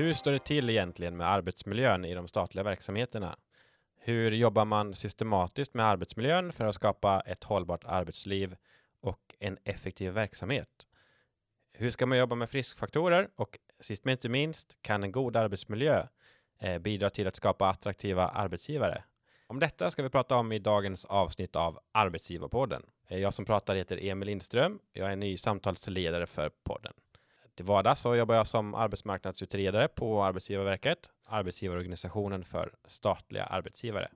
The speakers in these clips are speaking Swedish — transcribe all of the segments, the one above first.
Hur står det till egentligen med arbetsmiljön i de statliga verksamheterna? Hur jobbar man systematiskt med arbetsmiljön för att skapa ett hållbart arbetsliv och en effektiv verksamhet? Hur ska man jobba med friskfaktorer? Och sist men inte minst, kan en god arbetsmiljö eh, bidra till att skapa attraktiva arbetsgivare? Om detta ska vi prata om i dagens avsnitt av Arbetsgivarpodden. Jag som pratar heter Emil Lindström. Jag är ny samtalsledare för podden. Till vardags så jobbar jag som arbetsmarknadsutredare på Arbetsgivarverket, arbetsgivarorganisationen för statliga arbetsgivare.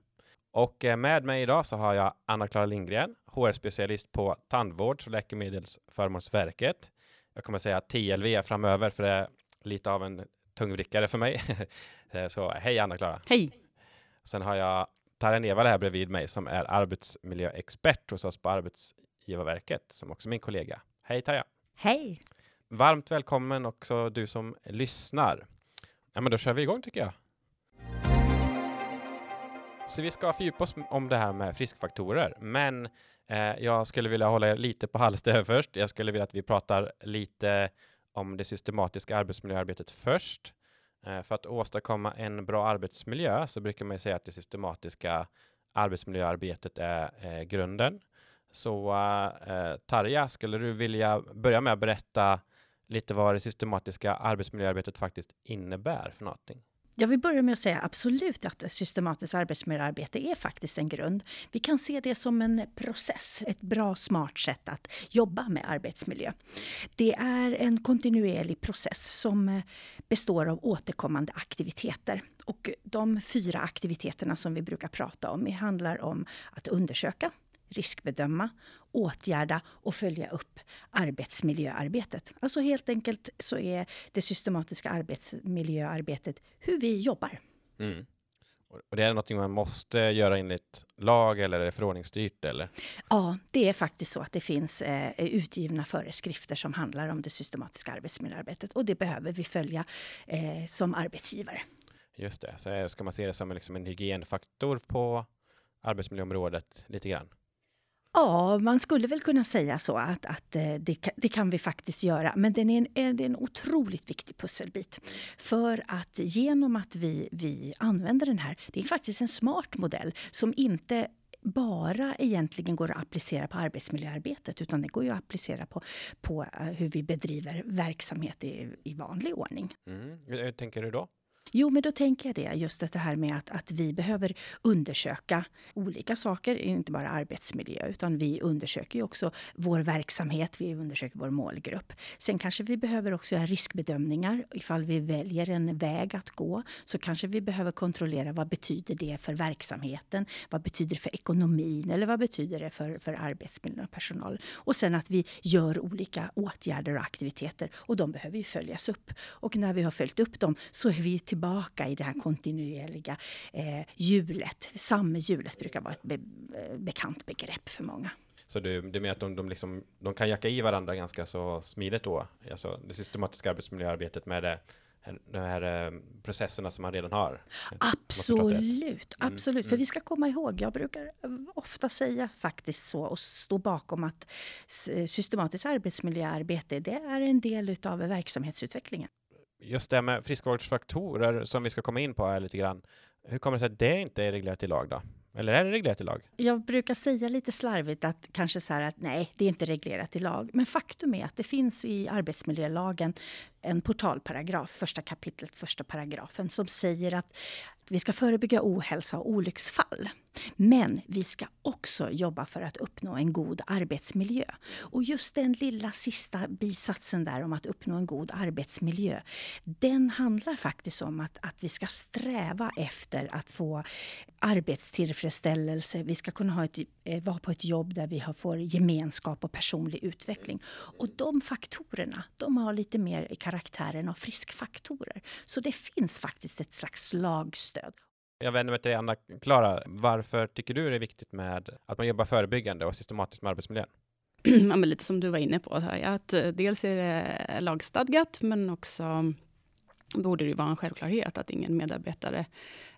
Och eh, med mig idag så har jag Anna-Klara Lindgren, HR-specialist på Tandvårds och läkemedelsförmånsverket. Jag kommer säga TLV framöver för det är lite av en tungvrickare för mig. Eh, så hej Anna-Klara! Hej! Sen har jag Tarja Nevall här bredvid mig som är arbetsmiljöexpert hos oss på Arbetsgivarverket som också är min kollega. Hej Tarja! Hej! Varmt välkommen också du som lyssnar. Ja, men då kör vi igång tycker jag. Så vi ska fördjupa oss om det här med friskfaktorer, men eh, jag skulle vilja hålla er lite på halster först. Jag skulle vilja att vi pratar lite om det systematiska arbetsmiljöarbetet först. Eh, för att åstadkomma en bra arbetsmiljö så brukar man säga att det systematiska arbetsmiljöarbetet är eh, grunden. Så eh, Tarja, skulle du vilja börja med att berätta lite vad det systematiska arbetsmiljöarbetet faktiskt innebär för någonting? Jag vill börja med att säga absolut att systematiskt arbetsmiljöarbete är faktiskt en grund. Vi kan se det som en process, ett bra smart sätt att jobba med arbetsmiljö. Det är en kontinuerlig process som eh, består av återkommande aktiviteter. Och de fyra aktiviteterna som vi brukar prata om handlar om att undersöka, riskbedöma, åtgärda och följa upp arbetsmiljöarbetet. Alltså helt enkelt så är det systematiska arbetsmiljöarbetet hur vi jobbar. Mm. Och det är något man måste göra enligt lag eller är det förordningsstyrt? Eller? Ja, det är faktiskt så att det finns eh, utgivna föreskrifter som handlar om det systematiska arbetsmiljöarbetet och det behöver vi följa eh, som arbetsgivare. Just det, så ska man se det som liksom en hygienfaktor på arbetsmiljöområdet lite grann? Ja, man skulle väl kunna säga så att, att eh, det, det, kan vi faktiskt göra. Men den är en, eh, det är en otroligt viktig pusselbit. För att genom att vi, vi använder den här, det är faktiskt en smart modell som inte bara egentligen går att applicera på arbetsmiljöarbetet utan det går ju att applicera på, på eh, hur vi bedriver verksamhet i, i vanlig ordning. Mm. Hur tänker du då? Jo, men då tänker jag det, just det här med att, att vi behöver undersöka olika saker, inte bara arbetsmiljö, utan vi undersöker ju också vår verksamhet, vi undersöker vår målgrupp. Sen kanske vi behöver också göra riskbedömningar. Ifall vi väljer en väg att gå så kanske vi behöver kontrollera vad betyder det för verksamheten? Vad betyder det för ekonomin? Eller vad betyder det för, för arbetsmiljön och personal? Och sen att vi gör olika åtgärder och aktiviteter och de behöver ju följas upp. Och när vi har följt upp dem så är vi tillbaka tillbaka i det här kontinuerliga eh, hjulet. Brukar vara ett be eh, bekant begrepp för många. Så det är med att de, de, liksom, de kan jacka i varandra ganska så smidigt då? Alltså det systematiska arbetsmiljöarbetet med det de här eh, processerna som man redan har? Absolut, mm, absolut. Mm. För vi ska komma ihåg, jag brukar ofta säga faktiskt så och stå bakom att systematiskt arbetsmiljöarbete, det är en del av verksamhetsutvecklingen just det med friskvårdsfaktorer som vi ska komma in på här lite grann. Hur kommer det sig att det inte är reglerat i lag då? Eller är det reglerat i lag? Jag brukar säga lite slarvigt att kanske så här att nej, det är inte reglerat i lag. Men faktum är att det finns i arbetsmiljölagen en portalparagraf, första kapitlet, första paragrafen, som säger att vi ska förebygga ohälsa och olycksfall. Men vi ska också jobba för att uppnå en god arbetsmiljö. Och just den lilla sista bisatsen där om att uppnå en god arbetsmiljö, den handlar faktiskt om att, att vi ska sträva efter att få arbetstillfredsställelse. Vi ska kunna ha ett, eh, vara på ett jobb där vi får gemenskap och personlig utveckling. Och de faktorerna, de har lite mer karaktären av friskfaktorer. Så det finns faktiskt ett slags lagstöd. Jag vänder mig till dig, Anna-Klara. Varför tycker du det är viktigt med att man jobbar förebyggande och systematiskt med arbetsmiljön? ja, men lite som du var inne på, här, att eh, dels är det lagstadgat, men också borde det vara en självklarhet att ingen medarbetare,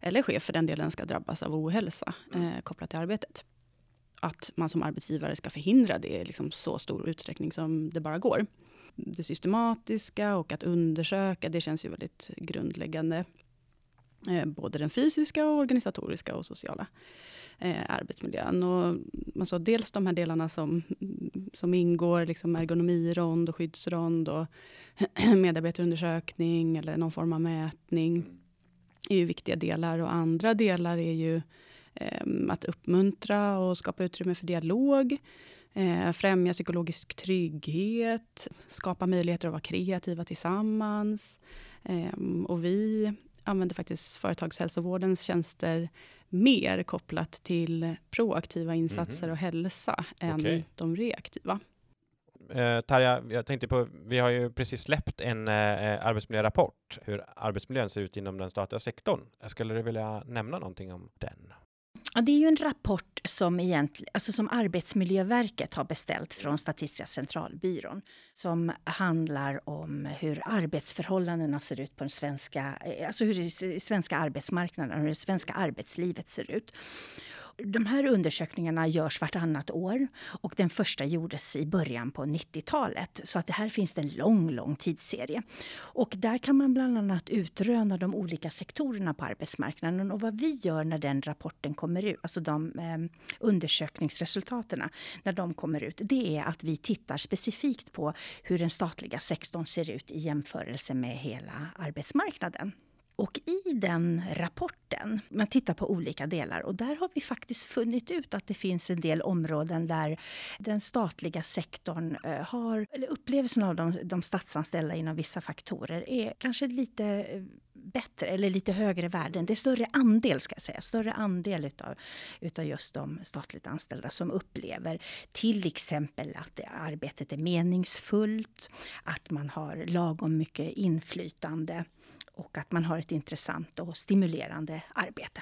eller chef för den delen, ska drabbas av ohälsa mm. eh, kopplat till arbetet. Att man som arbetsgivare ska förhindra det i liksom så stor utsträckning som det bara går. Det systematiska och att undersöka, det känns ju väldigt grundläggande. Eh, både den fysiska, och organisatoriska och sociala eh, arbetsmiljön. Och, alltså, dels de här delarna som, som ingår, liksom ergonomirond och skyddsrond och medarbetarundersökning eller någon form av mätning är ju viktiga delar. Och andra delar är ju eh, att uppmuntra och skapa utrymme för dialog. Eh, främja psykologisk trygghet, skapa möjligheter att vara kreativa tillsammans. Eh, och vi använder faktiskt företagshälsovårdens tjänster mer kopplat till proaktiva insatser mm. och hälsa än okay. de reaktiva. Eh, Tarja, jag tänkte på, vi har ju precis släppt en eh, arbetsmiljörapport, hur arbetsmiljön ser ut inom den statliga sektorn. Skulle vilja nämna någonting om den? Ja, det är ju en rapport som, egentligen, alltså som Arbetsmiljöverket har beställt från Statistiska centralbyrån som handlar om hur arbetsförhållandena ser ut på den svenska, eh, alltså hur den svenska arbetsmarknaden och hur det svenska arbetslivet ser ut. De här undersökningarna görs vartannat år och den första gjordes i början på 90-talet. Så att det här finns en lång, lång tidsserie. Och där kan man bland annat utröna de olika sektorerna på arbetsmarknaden. Och vad vi gör när den rapporten kommer ut, alltså de eh, undersökningsresultaten, när de kommer ut, det är att vi tittar specifikt på hur den statliga sektorn ser ut i jämförelse med hela arbetsmarknaden. Och i den rapporten, man tittar på olika delar och där har vi faktiskt funnit ut att det finns en del områden där den statliga sektorn eh, har, eller upplevelsen av de, de statsanställda inom vissa faktorer är kanske lite eh, bättre eller lite högre värden. Det är större andel ska jag säga, större andel utav, utav just de statligt anställda som upplever till exempel att arbetet är meningsfullt, att man har lagom mycket inflytande och att man har ett intressant och stimulerande arbete.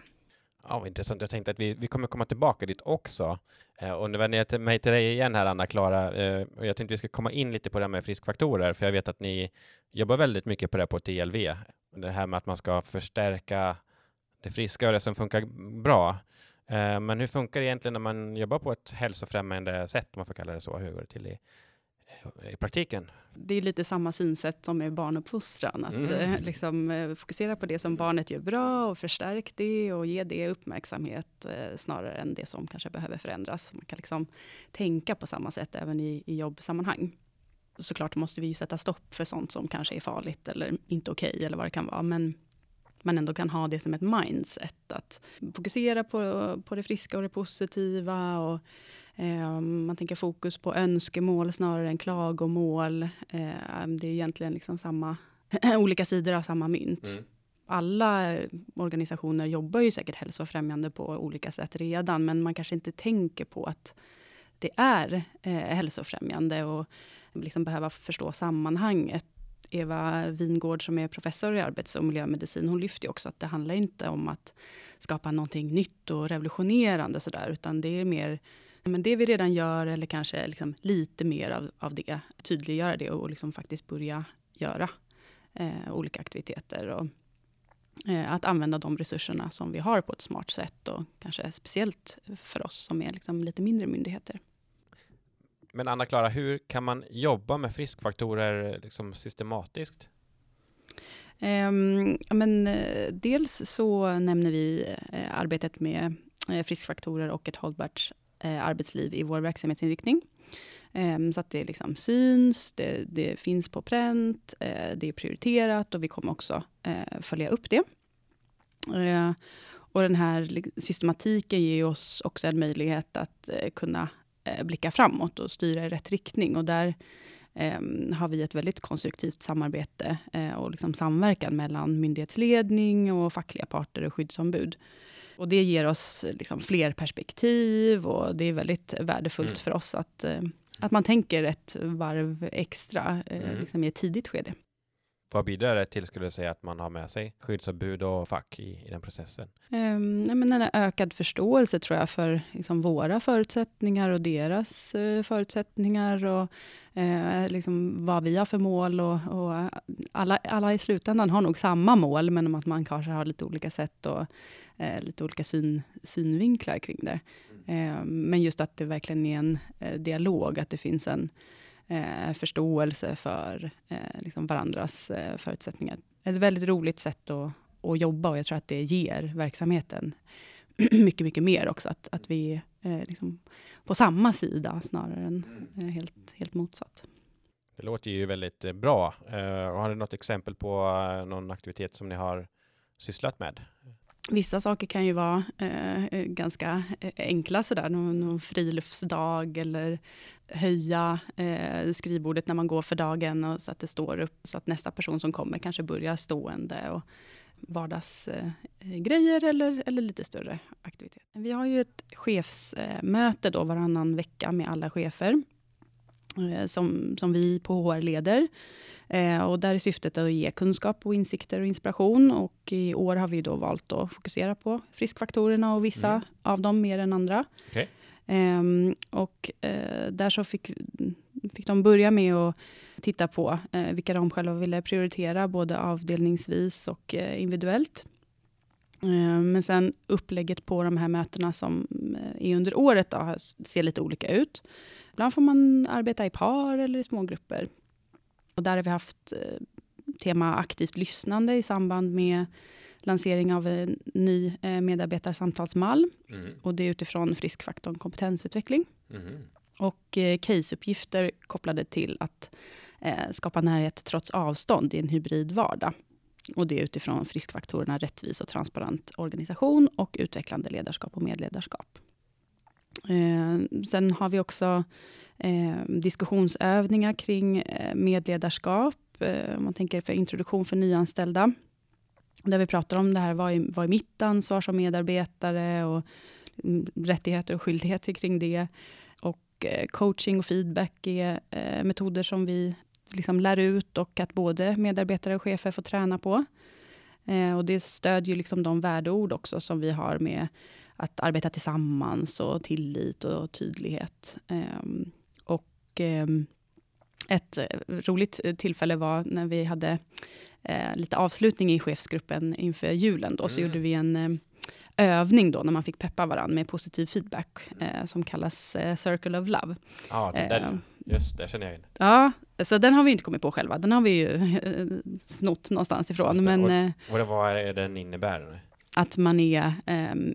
Ja, intressant. Jag tänkte att vi, vi kommer komma tillbaka dit också. Eh, och nu vänder jag mig till dig igen här, Anna-Klara. Eh, och jag tänkte vi ska komma in lite på det här med friskfaktorer, för jag vet att ni jobbar väldigt mycket på det på TLV. Det här med att man ska förstärka det friska och det som funkar bra. Eh, men hur funkar det egentligen när man jobbar på ett hälsofrämjande sätt, om man får kalla det så? Hur går det till i, i praktiken? Det är lite samma synsätt som med barnuppfostran. Att mm. eh, liksom, eh, fokusera på det som barnet gör bra och förstärk det och ge det uppmärksamhet eh, snarare än det som kanske behöver förändras. Man kan liksom tänka på samma sätt även i, i jobbsammanhang. Såklart måste vi ju sätta stopp för sånt som kanske är farligt eller inte okej okay, eller vad det kan vara. Men man ändå kan ha det som ett mindset. Att fokusera på, på det friska och det positiva. och man tänker fokus på önskemål snarare än klagomål. Eh, det är egentligen liksom samma, olika sidor av samma mynt. Mm. Alla organisationer jobbar ju säkert hälsofrämjande på olika sätt redan, men man kanske inte tänker på att det är eh, hälsofrämjande och liksom behöva förstå sammanhanget. Eva Wingård som är professor i arbets och miljömedicin, hon lyfter också att det handlar inte om att skapa någonting nytt och revolutionerande sådär, utan det är mer men det vi redan gör, eller kanske liksom lite mer av, av det, tydliggöra det och liksom faktiskt börja göra eh, olika aktiviteter. Och, eh, att använda de resurserna som vi har på ett smart sätt och kanske speciellt för oss som är liksom lite mindre myndigheter. Men Anna-Klara, hur kan man jobba med friskfaktorer liksom systematiskt? Um, men, uh, dels så nämner vi uh, arbetet med uh, friskfaktorer och ett hållbart eh, arbetsliv i vår verksamhetsinriktning. Eh, så att det liksom syns, det, det finns på pränt, eh, det är prioriterat och vi kommer också eh, följa upp det. Eh, och den här systematiken ger oss också en möjlighet att eh, kunna blicka framåt och styra i rätt riktning. Och där ehm, har vi ett väldigt konstruktivt samarbete och liksom samverkan mellan myndighetsledning och fackliga parter och skyddsombud. Och det ger oss liksom fler perspektiv och det är väldigt värdefullt mm. för oss att, eh, att man tänker ett varv extra eh, mm. liksom i ett tidigt skede. Vad bidrar det till, skulle du säga, att man har med sig skyddsombud och fack i, i den processen? Um, men en ökad förståelse, tror jag, för liksom, våra förutsättningar och deras uh, förutsättningar och uh, liksom, vad vi har för mål. Och, och, alla, alla i slutändan har nog samma mål, men att man kanske har lite olika sätt och uh, lite olika syn, synvinklar kring det. Mm. Um, men just att det verkligen är en dialog, att det finns en eh, förståelse för eh, liksom varandras eh, förutsättningar. Ett väldigt roligt sätt att, att jobba och jag tror att det ger verksamheten mycket, mycket mer också. Att, att vi är eh, liksom på samma sida snarare än eh, helt, helt motsatt. Det låter ju väldigt eh, bra. har du något exempel på någon aktivitet som ni har sysslat med? Vissa saker kan ju vara eh, eh ganska eh, enkla, sådär, någon, någon friluftsdag eller höja eh, skrivbordet när man går för dagen och så att det står upp så att nästa person som kommer kanske börjar stående. Och vardagsgrejer eh, eller, eller lite större aktivitet. Vi har ju ett chefsmöte eh, då varannan vecka med alla chefer som, som vi på HR leder. Eh, och där är syftet att ge kunskap och insikter och inspiration. Och i år har vi då valt att fokusera på friskfaktorerna och vissa mm. av dem mer än andra. Okay. Eh, och eh, där så fick, fick de börja med att titta på eh, vilka de själva ville prioritera, både avdelningsvis och eh, individuellt. Eh, men sen upplägget på de här mötena som eh, är under året då, ser lite olika ut. Ibland får man arbeta i par eller i smågrupper. Och där har vi haft eh, tema aktivt lyssnande i samband med lansering av en ny eh, medarbetarsamtalsmall. Mm. Och det är utifrån friskfaktorn kompetensutveckling. Mm. Och eh, caseuppgifter kopplade till att skapa närhet trots avstånd i en hybrid vardag. Och det är utifrån friskfaktorerna rättvis och transparent organisation och utvecklande ledarskap och medledarskap. Eh, sen har vi också eh, diskussionsövningar kring eh, medledarskap. Eh, man tänker för introduktion för nyanställda. Där vi pratar om det här, vad är, vad är mitt ansvar som medarbetare och mm, rättigheter och skyldigheter kring det. Och eh, coaching och feedback är eh, metoder som vi liksom lär ut och att både medarbetare och chefer får träna på. Eh, och det stödjer liksom de värdeord också som vi har med att arbeta tillsammans och tillit och tydlighet. Ehm, och ehm, ett roligt tillfälle var när vi hade lite avslutning i chefsgruppen inför julen. Då, mm. så gjorde vi en övning då, när man fick peppa varandra med positiv feedback, eh, som kallas eh, Circle of Love. Ja, den, eh, just det känner jag igen. Ja, så den har vi inte kommit på själva, den har vi ju snott någonstans ifrån. Men, och, eh, och vad är det den innebär? Att man är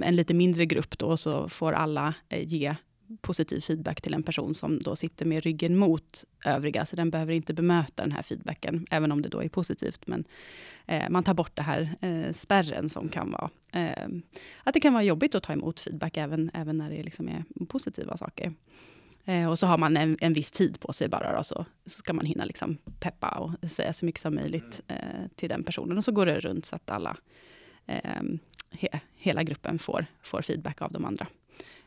en lite mindre grupp då, så får alla eh, ge positiv feedback till en person som då sitter med ryggen mot övriga, så den behöver inte bemöta den här feedbacken, även om det då är positivt. Men eh, man tar bort det här eh, spärren som kan vara, eh, att det kan vara jobbigt att ta emot feedback, även, även när det liksom är positiva saker. Eh, och så har man en, en viss tid på sig bara, då, så ska man hinna liksom peppa och säga så mycket som möjligt eh, till den personen. Och så går det runt så att alla, eh, he, hela gruppen får, får feedback av de andra.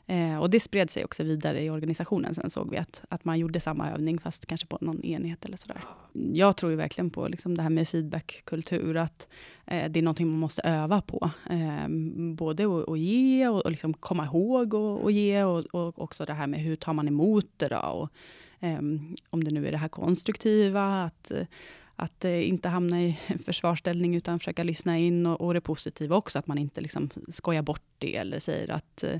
Eh, och det spred sig också vidare i organisationen. Sen såg vi att, att man gjorde samma övning, fast kanske på någon enhet eller sådär. Jag tror ju verkligen på liksom det här med feedbackkultur, att eh, det är någonting man måste öva på. Eh, både att, ge och, och liksom komma ihåg och, och ge, och, och, också det här med hur tar man emot det då? Och, ehm, om det nu är det här konstruktiva, att att eh, inte hamna i försvarsställning, utan försöka lyssna in och, och det positiva också, att man inte liksom skojar bort det eller säger att eh,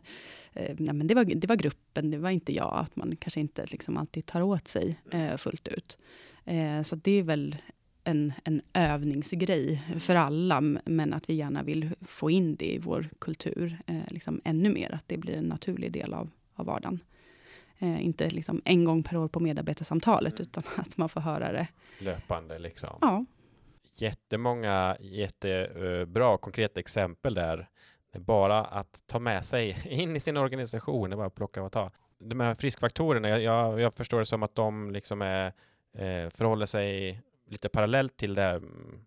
eh, nej, men det, var, det var gruppen, det var inte jag. Att man kanske inte liksom alltid tar åt sig eh, fullt ut. Eh, så det är väl en, en övningsgrej för alla, men att vi gärna vill få in det i vår kultur eh, liksom ännu mer, att det blir en naturlig del av, av vardagen. Eh, inte liksom en gång per år på medarbetarsamtalet, mm. utan att man får höra det. Löpande liksom. Ja. Jättemånga jättebra konkreta exempel där. Bara att ta med sig in i sin organisation, det är bara att plocka och ta. De här friskfaktorerna, jag, jag, jag förstår det som att de liksom är, eh, förhåller sig lite parallellt till det här mm,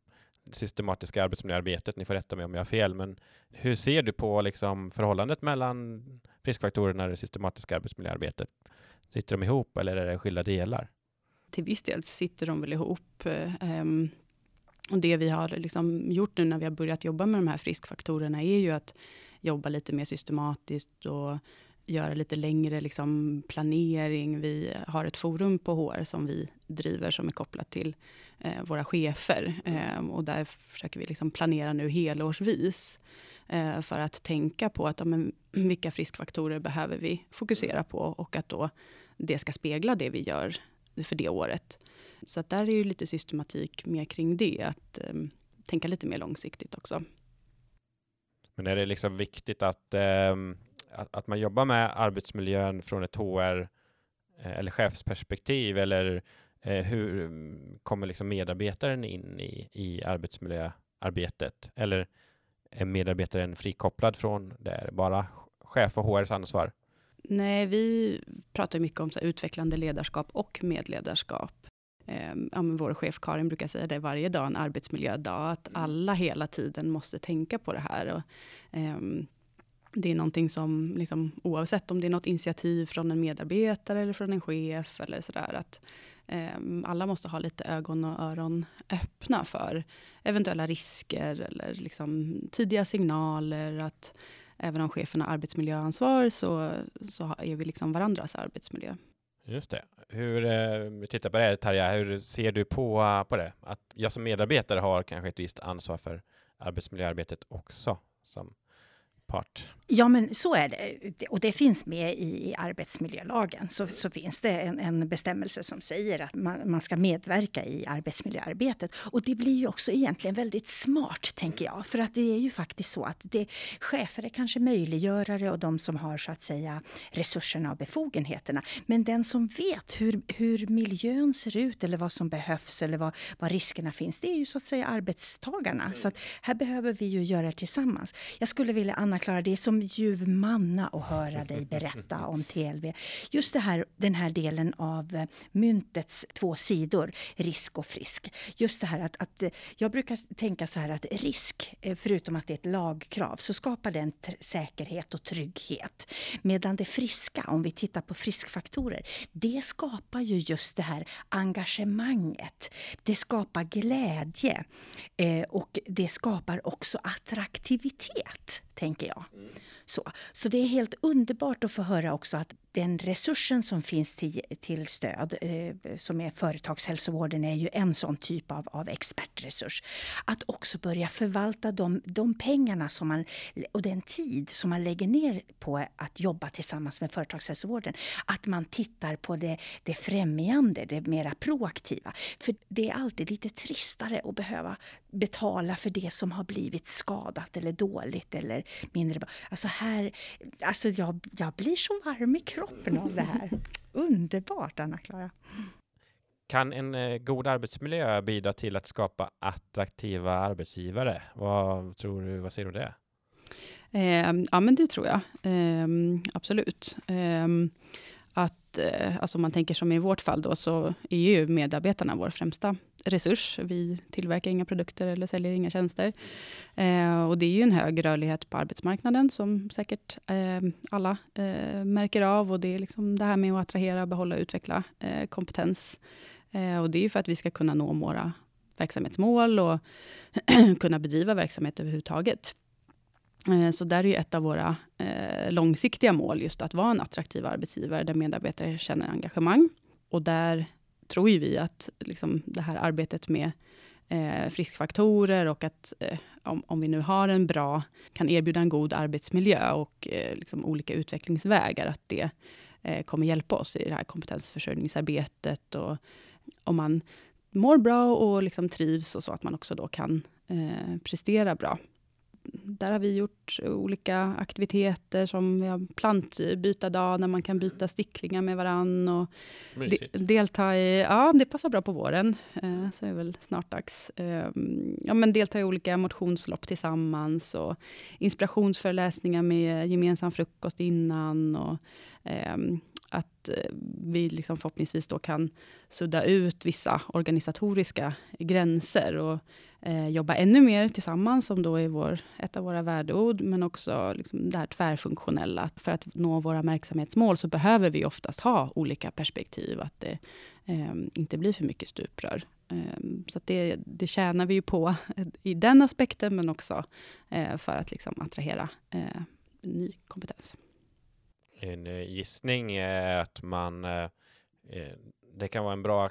systematiska arbetsmiljöarbetet. Ni får rätta mig om jag har fel, men hur ser du på liksom förhållandet mellan friskfaktorerna och det systematiska arbetsmiljöarbetet? Sitter de ihop eller är det skilda delar? Till viss del sitter de väl ihop. Um, och det vi har liksom gjort nu när vi har börjat jobba med de här friskfaktorerna är ju att jobba lite mer systematiskt och göra lite längre liksom, planering. Vi har ett forum på HR som vi driver som är kopplat till eh, våra chefer. Eh, och där försöker vi liksom planera nu helårsvis eh, för att tänka på att, ja, men, vilka friskfaktorer behöver vi fokusera på och att då det ska spegla det vi gör för det året. Så att där är ju lite systematik mer kring det, att ehm, tänka lite mer långsiktigt också. Men är det liksom viktigt att, ehm, att, att, man jobbar med arbetsmiljön från ett HR eh, eller chefsperspektiv eller eh, hur kommer liksom medarbetaren in i, i arbetsmiljöarbetet? Eller är medarbetaren frikopplad från det? Bara chef och HRs ansvar? Nej, vi pratar mycket om så utvecklande ledarskap och medledarskap. Eh, ja, vår chef Karin brukar säga det varje dag, en arbetsmiljödag, att mm. alla hela tiden måste tänka på det här. Och, eh, det är någonting som, liksom, oavsett om det är något initiativ från en medarbetare eller från en chef eller sådär, att eh, alla måste ha lite ögon och öron öppna för eventuella risker eller liksom, tidiga signaler. att även om chefen har arbetsmiljöansvar så, så är vi liksom varandras arbetsmiljö. Just det. Hur, eh, tittar på det Tarja, hur ser du på, på det? Att jag som medarbetare har kanske ett visst ansvar för arbetsmiljöarbetet också som part. Ja, men så är det. Och det finns med i, arbetsmiljölagen. Så, så finns det en, en, bestämmelse som säger att man, man, ska medverka i arbetsmiljöarbetet. Och det blir ju också egentligen väldigt smart, tänker jag. För att det är ju faktiskt så att det, chefer är kanske möjliggörare och de som har så att säga resurserna och befogenheterna. Men den som vet hur, hur miljön ser ut eller vad som behövs eller vad, vad riskerna finns, det är ju så att säga arbetstagarna. Så att här behöver vi ju göra det tillsammans. Jag skulle vilja, Anna-Klara, det är som ljuv manna att höra dig berätta om TLV. Just det här, den här delen av eh, myntets två sidor, risk och frisk. Just det här att, att eh, jag brukar tänka så här att risk, eh, förutom att det är ett lagkrav, så skapar den säkerhet och trygghet. Medan det friska, om vi tittar på friskfaktorer, det skapar ju just det här engagemanget. Det skapar glädje eh, och det skapar också attraktivitet, tänker jag. Mm. Så, så det är helt underbart att få höra också att den resursen som finns till, till stöd, eh, som är företagshälsovården, är ju en sån typ av, av expertresurs. Att också börja förvalta de, de pengarna som man, och den tid som man lägger ner på att jobba tillsammans med företagshälsovården. Att man tittar på det, det främjande, det mera proaktiva. För det är alltid lite tristare att behöva betala för det som har blivit skadat eller dåligt eller mindre bra. Alltså här, alltså jag, jag blir så varm i kroppen av det här. Underbart, Anna-Klara. Kan en eh, god arbetsmiljö bidra till att skapa attraktiva arbetsgivare? Vad tror du, vad säger du om det? Eh, ja, men det tror jag. Eh, absolut. Eh, att, alltså om man tänker som i vårt fall då, så är ju medarbetarna vår främsta resurs. Vi tillverkar inga produkter eller säljer inga tjänster. Eh, och det är ju en hög rörlighet på arbetsmarknaden, som säkert eh, alla eh, märker av. Och det är liksom det här med att attrahera, behålla och utveckla eh, kompetens. Eh, och det är ju för att vi ska kunna nå våra verksamhetsmål och kunna bedriva verksamhet överhuvudtaget. Eh, så där är ju ett av våra eh, långsiktiga mål, just att vara en attraktiv arbetsgivare, där medarbetare känner engagemang. Och där tror ju vi att liksom, det här arbetet med eh, friskfaktorer och att eh, om, om, vi nu har en bra, kan erbjuda en god arbetsmiljö och eh, liksom olika utvecklingsvägar, att det eh, kommer hjälpa oss i det här kompetensförsörjningsarbetet. Och om man mår bra och liksom trivs och så, att man också då kan eh, prestera bra där har vi gjort olika aktiviteter som vi har plantbytardag, där man kan byta sticklingar med varann. Och de, delta i, ja, det passar bra på våren, eh, så är det väl snart dags. Eh, ja, men delta i olika motionslopp tillsammans och inspirationsföreläsningar med gemensam frukost innan. Och, eh, att vi liksom förhoppningsvis då kan sudda ut vissa organisatoriska gränser och eh, jobba ännu mer tillsammans, som då är vår, ett av våra värdeord, men också liksom det här tvärfunktionella. För att nå våra verksamhetsmål så behöver vi oftast ha olika perspektiv, att det eh, inte blir för mycket stuprör. Eh, så det, det tjänar vi ju på i den aspekten, men också eh, för att liksom attrahera eh, ny kompetens. En eh, gissning är att man eh, eh, det kan vara en bra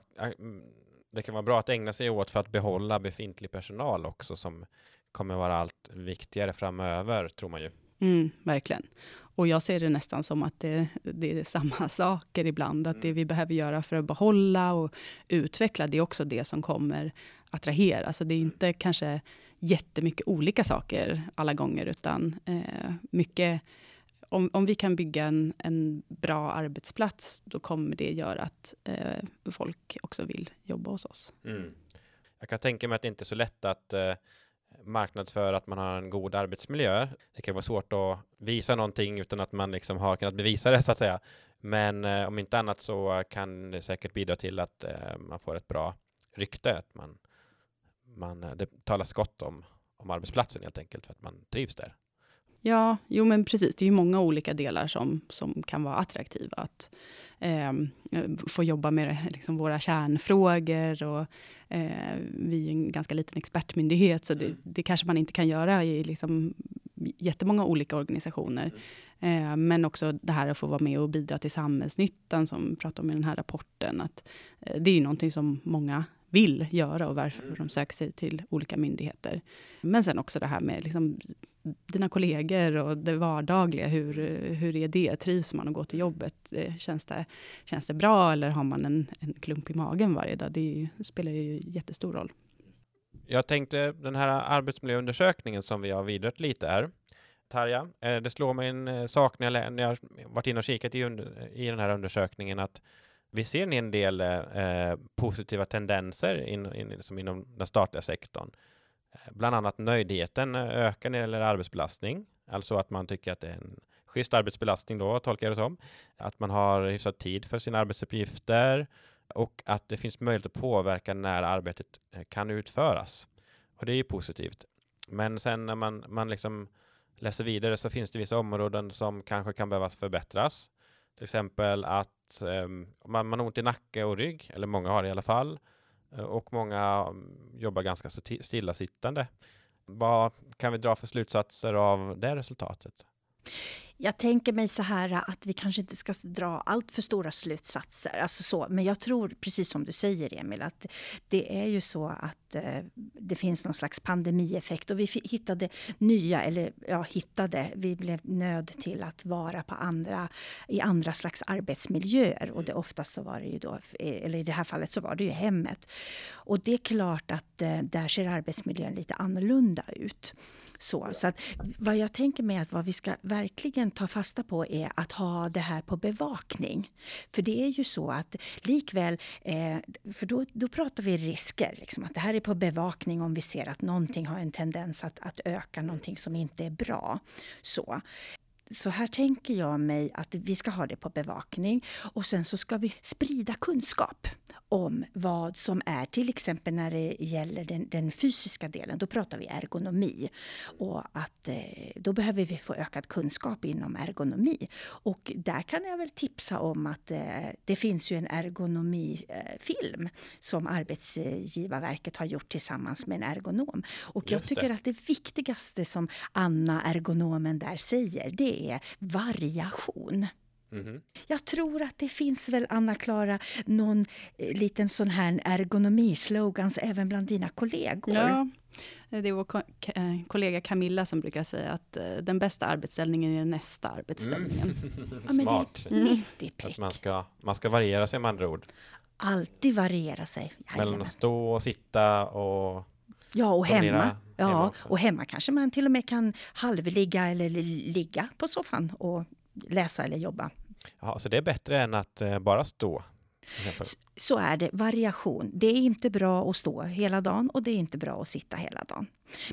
det kan vara bra att ägna sig åt för att behålla befintlig personal också som kommer vara allt viktigare framöver, tror man ju. Mm, verkligen. Och jag ser det nästan som att det, det är samma saker ibland. Att det vi behöver göra för att behålla och utveckla, det är också det som kommer attrahera. Alltså det är inte kanske jättemycket olika saker alla gånger, utan eh, mycket om, om vi kan bygga en, en bra arbetsplats, då kommer det göra att eh, folk också vill jobba hos oss. Mm. Jag kan tänka mig att det inte är så lätt att eh, marknadsföra att man har en god arbetsmiljö. Det kan vara svårt att visa någonting utan att man liksom har kunnat bevisa det så att säga. Men eh, om inte annat så kan det säkert bidra till att eh, man får ett bra rykte, att man, man eh, det talas gott om, om arbetsplatsen helt enkelt för att man trivs där. Ja, jo men precis. Det är ju många olika delar som, som kan vara attraktiva. Att eh, få jobba med liksom, våra kärnfrågor. Och, eh, vi är en ganska liten expertmyndighet, så det, mm. det kanske man inte kan göra i liksom, jättemånga olika organisationer. Mm. Eh, men också det här att få vara med och bidra till samhällsnyttan, som vi pratar om i den här rapporten. Att, eh, det är ju någonting som många vill göra och varför mm. de söker sig till olika myndigheter. Men sen också det här med liksom, dina kollegor och det vardagliga, hur, hur är det? Trivs man att gå till jobbet? Eh, känns det, känns det bra eller har man en, en klump i magen varje dag? Det, ju, spelar ju jättestor roll. Jag tänkte den här arbetsmiljöundersökningen som vi har vidrört lite här. Tarja, eh, det slår mig en eh, sak när jag, när jag varit inne och kikat i, under, i den här undersökningen att vi ser en del eh, positiva tendenser in, in, liksom inom den statliga sektorn. Bland annat nöjdheten eh, ökar när det gäller arbetsbelastning, alltså att man tycker att det är en schysst arbetsbelastning då, tolkar jag det som. Att man har hyfsat tid för sina arbetsuppgifter och att det finns möjlighet att påverka när arbetet eh, kan utföras. Och det är ju positivt. Men sen när man, man liksom läser vidare så finns det vissa områden som kanske kan behövas förbättras. Till exempel att um, man, man har ont i nacke och rygg, eller många har det i alla fall. Eh, och många mm, jobbar ganska stillasittande. Vad kan vi dra för slutsatser av det resultatet? Jag tänker mig så här att vi kanske inte ska dra allt för stora slutsatser. Alltså så. Men jag tror, precis som du säger Emil, att det är ju så att eh, det finns någon slags pandemieffekt och vi hittade nya, eller ja, hittade, vi blev nöd till att vara på andra, i andra slags arbetsmiljöer och det oftast så var det ju då, eller i det här fallet så var det ju hemmet. Och det är klart att eh, där ser arbetsmiljön lite annorlunda ut. Så, så att vad jag tänker mig att vad vi ska verkligen ta fasta på är att ha det här på bevakning. För det är ju så att likväl, eh, för då, då pratar vi risker, liksom, att det här är på bevakning om vi ser att någonting har en tendens att, att öka, någonting som inte är bra. Så så här tänker jag mig att vi ska ha det på bevakning och sen så ska vi sprida kunskap om vad som är, till exempel när det gäller den, den fysiska delen, då pratar vi ergonomi. Och att eh, då behöver vi få ökad kunskap inom ergonomi. Och där kan jag väl tipsa om att eh, det finns ju en ergonomifilm som Arbetsgivarverket har gjort tillsammans med en ergonom. Och jag tycker att det viktigaste som Anna, ergonomen där säger, det är variation. Mm. Jag tror att det finns väl, Anna-Klara, någon eh, liten sån här ergonomi-slogans även bland dina kollegor? Ja, det är vår eh, kollega Camilla som brukar säga att eh, den bästa arbetsställningen är den nästa arbetsställningen. Mm. Smart. Mm. Att man, ska, man ska variera sig med andra ord. Alltid variera sig. Mellan att stå och sitta och Ja, och hemma. Ja, och hemma kanske man till och med kan halvligga eller ligga på soffan och läsa eller jobba. Ja, så det är bättre än att eh, bara stå? Så är det, variation. Det är inte bra att stå hela dagen och det är inte bra att sitta hela dagen.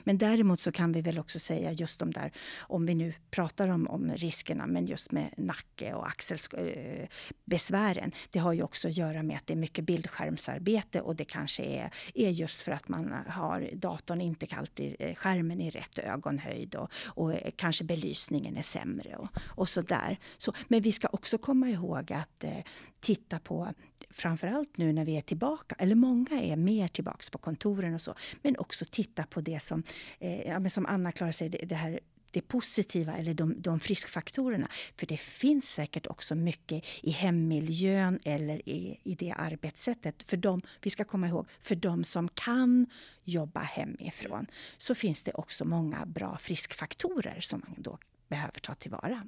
Men däremot så kan vi väl också säga just de där, om vi nu pratar om, om riskerna, men just med nacke och axelbesvären. Eh, det har ju också att göra med att det är mycket bildskärmsarbete och det kanske är, är just för att man har datorn inte alltid eh, skärmen i rätt ögonhöjd och, och eh, kanske belysningen är sämre och, och så där. Så, men vi ska också komma ihåg att eh, titta på framförallt nu när vi är tillbaka, eller många är mer tillbaks på kontoren och så, men också titta på det som, eh, ja, som Anna-Klara säger, det, det här det positiva eller de, de friskfaktorerna. För det finns säkert också mycket i hemmiljön eller i, i det arbetssättet. För dem, vi ska komma ihåg, för de som kan jobba hemifrån så finns det också många bra friskfaktorer som man då behöver ta tillvara.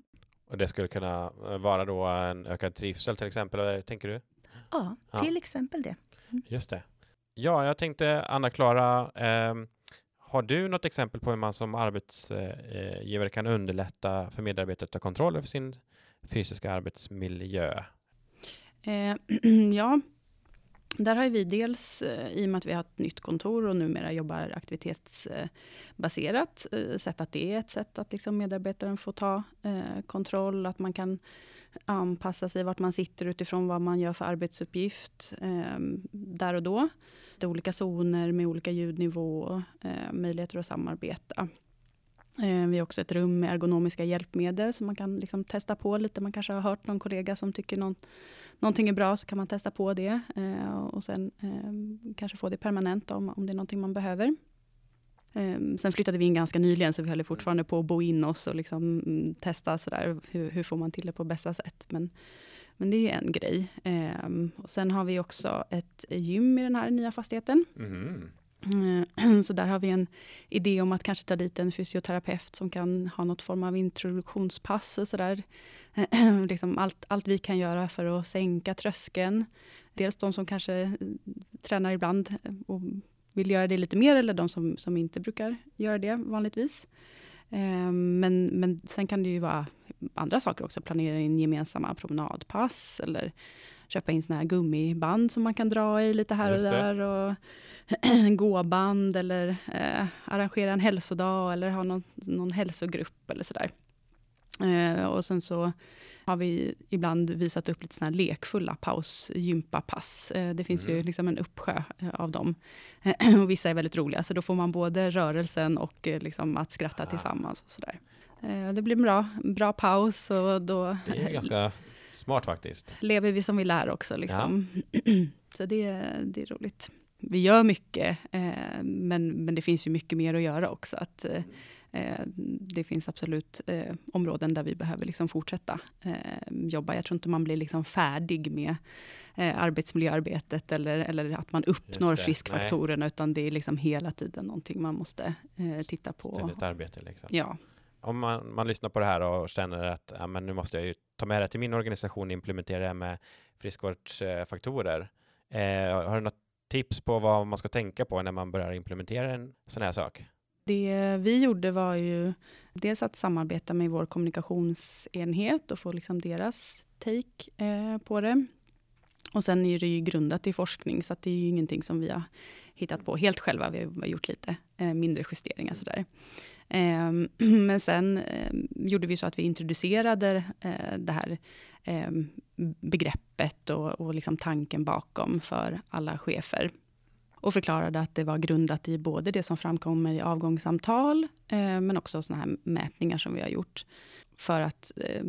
Och det skulle kunna vara då en ökad trivsel till exempel, eller tänker du? Ja, Ja. till exempel det. Just det. Ja, jag tänkte Anna-Klara, ehm, har du något exempel på hur man som arbetsgivare kan underlätta för medarbetare att ta kontroll över sin fysiska arbetsmiljö? Eh, ja, där har vi dels, eh, i och med att vi har ett nytt kontor och numera jobbar aktivitetsbaserat, eh, sett att det är ett sätt att liksom medarbetaren får ta eh, kontroll, att man kan anpassa sig vart man sitter utifrån vad man gör för arbetsuppgift ehm, där och då. Det är olika zoner med olika ljudnivå, möjligheter att samarbeta. Eh, vi har också ett rum med ergonomiska hjälpmedel som man kan liksom testa på lite. Man kanske har hört någon kollega som tycker någon, någonting är bra, så kan man testa på det. Eh, och sen ehm, kanske få det permanent om, om det är någonting man behöver. Ehm, sen flyttade vi in ganska nyligen, så vi höll fortfarande på att bo in oss och liksom mm, testa sådär, hur, hur får man till det på bästa sätt. Men, men det är en grej. Ehm, och sen har vi också ett gym i den här nya fastigheten. Mm. Mm. Så där har vi en idé om att kanske ta dit en fysioterapeut som kan ha något form av introduktionspass och sådär. liksom allt, allt vi kan göra för att sänka tröskeln. Dels de som kanske eh, tränar ibland och vill göra det lite mer, eller de som, som inte brukar göra det vanligtvis. Ehm, men, men sen kan det ju vara andra saker också. Planera in gemensamma promenadpass eller köpa in såna här gummiband som man kan dra i lite här och där. Och gåband eller eh, arrangera en hälsodag eller ha någon, någon hälsogrupp eller sådär. Eh, och sen så har vi ibland visat upp lite såna här lekfulla paus-gympapass. Eh, det finns ju Mhm. liksom en uppsjö eh, av dem. och vissa är väldigt roliga, så då får man både rörelsen och eh, liksom att skratta Ah. tillsammans. Och sådär. Eh, det blir en bra, bra paus och då Det är ganska smart faktiskt. lever vi som vi lär också. Liksom. Så det, det är roligt. Vi gör mycket, eh, men, men det finns ju mycket mer att göra också. Att, eh, eh, det finns absolut eh, områden där vi behöver liksom fortsätta eh, jobba. Jag tror inte man blir liksom färdig med eh, arbetsmiljöarbetet eller, eller att man uppnår friskfaktorerna, utan det är liksom hela tiden någonting man måste titta på. Ständigt arbete liksom. Ja, om man, man lyssnar på det här och känner att ja, men nu måste jag ju ta med det till min organisation och implementera det här med friskvårdsfaktorer. Eh, har du något tips på vad man ska tänka på när man börjar implementera en sån här sak? Det vi gjorde var ju dels att samarbeta med vår kommunikationsenhet och få liksom deras take eh, på det. Och sen är det ju grundat i forskning, så att det är ju ingenting som vi har hittat på helt själva. Vi har gjort lite eh, mindre justeringar sådär. Mm. Ehm, men sen eh, gjorde vi så att vi introducerade eh, det här eh, begreppet och, och liksom tanken bakom för alla chefer. Och förklarade att det var grundat i både det som framkommer i avgångssamtal, eh, men också såna här mätningar som vi har gjort, för att eh,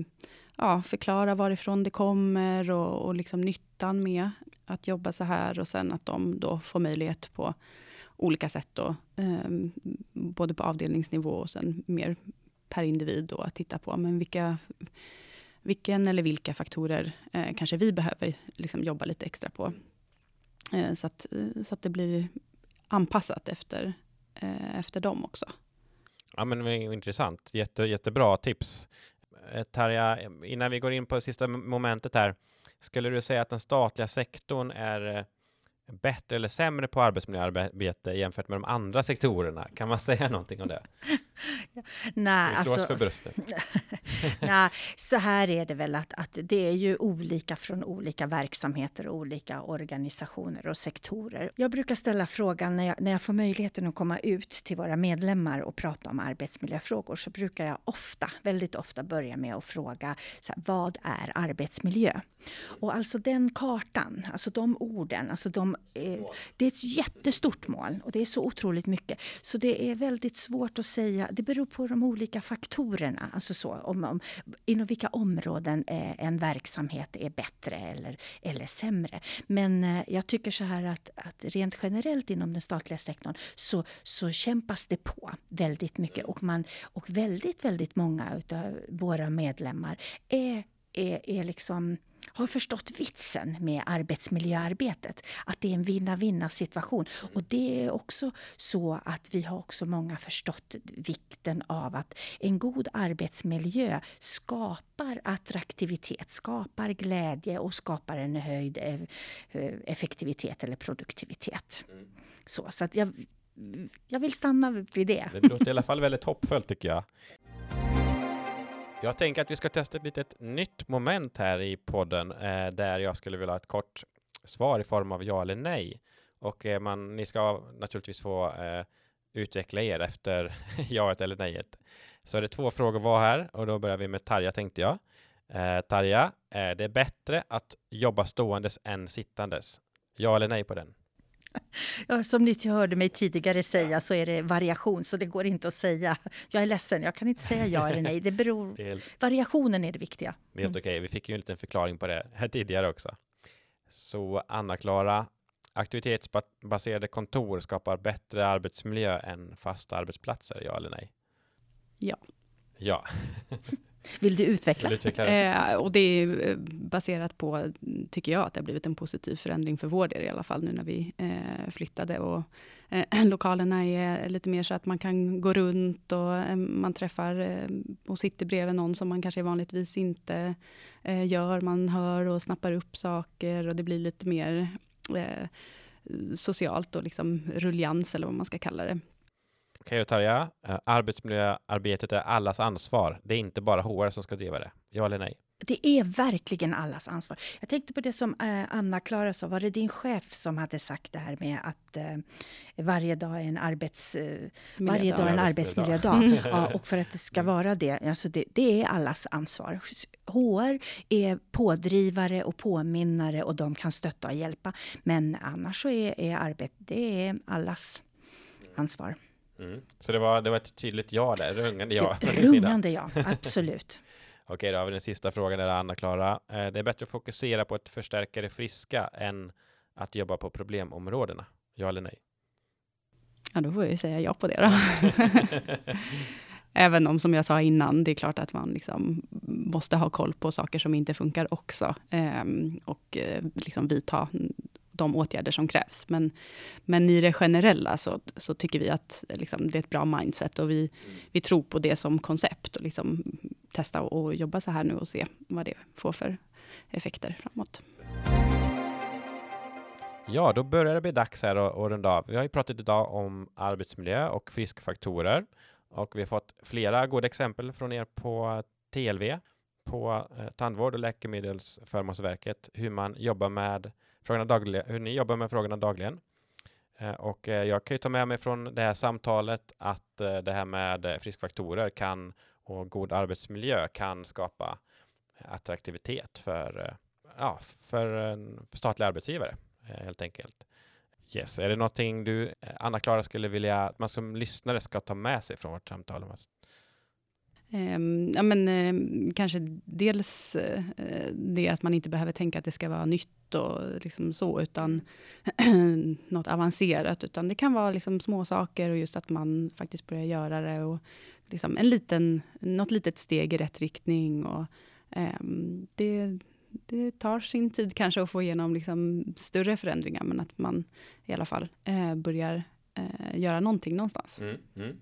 ja, förklara varifrån det kommer och, och liksom nyttan med att jobba så här, och sen att de då får möjlighet på olika sätt, då, eh, både på avdelningsnivå och sen mer per individ, då, att titta på men vilka, vilken eller vilka faktorer eh, kanske vi behöver liksom jobba lite extra på. Eh, så, att, så att det blir anpassat efter, eh, efter dem också. Ja, men det intressant. Jätte, jättebra tips. Eh, Tarja, innan vi går in på sista momentet här, skulle du säga att den statliga sektorn är eh, bättre eller sämre på arbetsmiljöarbete jämfört med de andra sektorerna? Kan man säga någonting om det? Nej, oss alltså, för bröstet. Nej, så här är det väl att, att det är ju olika från olika verksamheter och olika organisationer och sektorer. Jag brukar ställa frågan när jag, när jag får möjligheten att komma ut till våra medlemmar och prata om arbetsmiljöfrågor så brukar jag ofta, väldigt ofta börja med att fråga så här, vad är arbetsmiljö? Och alltså den kartan, alltså de orden, alltså de, eh, det är ett jättestort mål och det är så otroligt mycket. Så det är väldigt svårt att säga, det beror på de olika faktorerna, alltså så, om, om, inom vilka områden eh, en verksamhet är bättre eller, eller sämre. Men eh, jag tycker så här att, att rent generellt inom den statliga sektorn så, så kämpas det på väldigt mycket. Och, man, och väldigt, väldigt många av våra medlemmar är, är, är liksom har förstått vitsen med arbetsmiljöarbetet. Att det är en vinna-vinna situation. Och det är också så att vi har också många förstått vikten av att en god arbetsmiljö skapar attraktivitet, skapar glädje och skapar en höjd effektivitet eller produktivitet. Mm. Så, så att jag, jag vill stanna vid det. Det låter i alla fall väldigt hoppfullt tycker jag. Jag tänker att vi ska testa ett litet nytt moment här i podden eh, där jag skulle vilja ha ett kort svar i form av ja eller nej. Och eh, man, ni ska naturligtvis få eh, utveckla er efter jaet eller nejet. Så är det två frågor var här och då börjar vi med Tarja tänkte jag. Eh, Tarja, det är bättre att jobba ståendes än sittandes. Ja eller nej på den? Ja, som ni hörde mig tidigare säga så är det variation, så det går inte att säga. Jag är ledsen, jag kan inte säga ja eller nej. Det beror... Det är helt... Variationen är det viktiga. Det är helt mm. okej. Okay. Vi fick ju en liten förklaring på det här tidigare också. Så Anna-Klara, aktivitetsbaserade kontor skapar bättre arbetsmiljö än fasta arbetsplatser, ja eller nej? Ja. Ja. Vill du utveckla? Vill utveckla det? Eh, och det är eh, baserat på, tycker jag, att det har blivit en positiv förändring för vår del i alla fall, nu när vi eh, flyttade. Och, eh, lokalerna är lite mer så att man kan gå runt och eh, man träffar eh, och sitter bredvid någon som man kanske vanligtvis inte gör. Man hör och snappar upp saker och det blir lite mer socialt och liksom rullians, eller vad man ska kalla det. Okej, okay, Tarja. Uh, arbetsmiljöarbetet är allas ansvar. Det är inte bara HR som ska driva det. Ja eller nej? Det är verkligen allas ansvar. Jag tänkte på det som eh, Anna-Klara sa. Var det din chef som hade sagt det här med att eh, varje dag är en, arbets, eh, varje dag en arbetsmiljödag? ja, och för att det ska vara det, alltså det, det är allas ansvar. HR är pådrivare och påminnare och de kan stötta och hjälpa. Men annars så är, är arbete, det är allas ansvar. Mm. Så det var, det var ett tydligt ja där, rungande ja. Rungande ja, absolut. Okej, då har vi den sista frågan där, Anna-Klara. Eh, det är bättre att fokusera på att förstärka det friska än att jobba på problemområdena. Ja eller nej? Ja, då får jag ju säga ja på det då. Även om, som jag sa innan, det är klart att man liksom måste ha koll på saker som inte funkar också. Ehm, och eh, liksom vidta de åtgärder som krävs. Men, men i det generella så, så tycker vi att liksom, det är ett bra mindset och vi, mm. vi tror på det som koncept och liksom testa och jobba så här nu och se vad det får för effekter framåt. Ja, då börjar det bli dags här att runda av. Vi har ju pratat idag om arbetsmiljö och friskfaktorer och vi har fått flera goda exempel från er på TLV, på eh, Tandvård och Läkemedelsförmånsverket, hur man jobbar med frågorna dagligen, hur ni jobbar med frågorna dagligen. Eh, och eh, jag kan ju ta med mig från det här samtalet att eh, det här med friskfaktorer kan och god arbetsmiljö kan skapa attraktivitet för, ja, för en statlig arbetsgivare helt enkelt. Yes. Är det någonting du, Anna-Klara, skulle vilja att man som lyssnare ska ta med sig från vårt samtal? Ehm, ja, men, ehm, kanske dels eh, det att man inte behöver tänka att det ska vara nytt och liksom så, utan något avancerat, utan det kan vara liksom små saker och just att man faktiskt börjar göra det och liksom en liten, något litet steg i rätt riktning. Och, um, det, det tar sin tid kanske att få igenom liksom större förändringar, men att man i alla fall eh, börjar eh, göra någonting någonstans. Mm, mm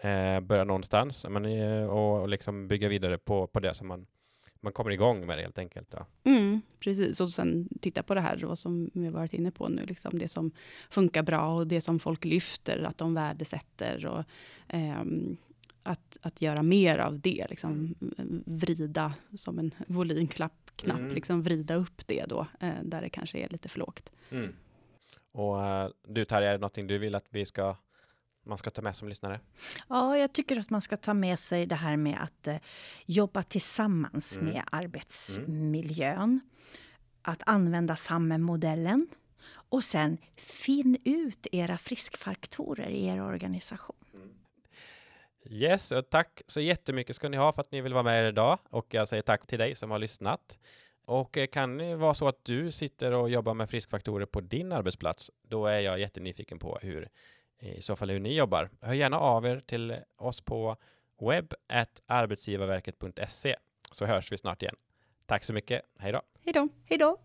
eh, börja någonstans men, eh, och, och liksom bygga vidare på, på det som man, man kommer igång med det helt enkelt. Ja. Mm, precis, och sen titta på det här då, som vi varit inne på nu, liksom det som funkar bra och det som folk lyfter, att de värdesätter och eh, att, att göra mer av det, liksom vrida som en volymknapp, knapp, mm. liksom vrida upp det då, eh, där det kanske är lite för lågt. Mm. Och uh, du Tarja, är det någonting du vill att vi ska man ska ta med som lyssnare? Ja, jag tycker att man ska ta med sig det här med att eh, jobba tillsammans mm. med arbetsmiljön. Mm. Att använda SAM-modellen. Och sen finn ut era friskfaktorer i er organisation. Mm. Yes, och tack så jättemycket ska ni ha för att ni vill vara med idag. Och jag säger tack till dig som har lyssnat. Och eh, kan det vara så att du sitter och jobbar med friskfaktorer på din arbetsplats, då är jag jättenyfiken på hur i så fall hur ni jobbar. Hör gärna av er till oss på webb.arbetsgivarverket.se så hörs vi snart igen. Tack så mycket. Hej då. Hej då. Hej då!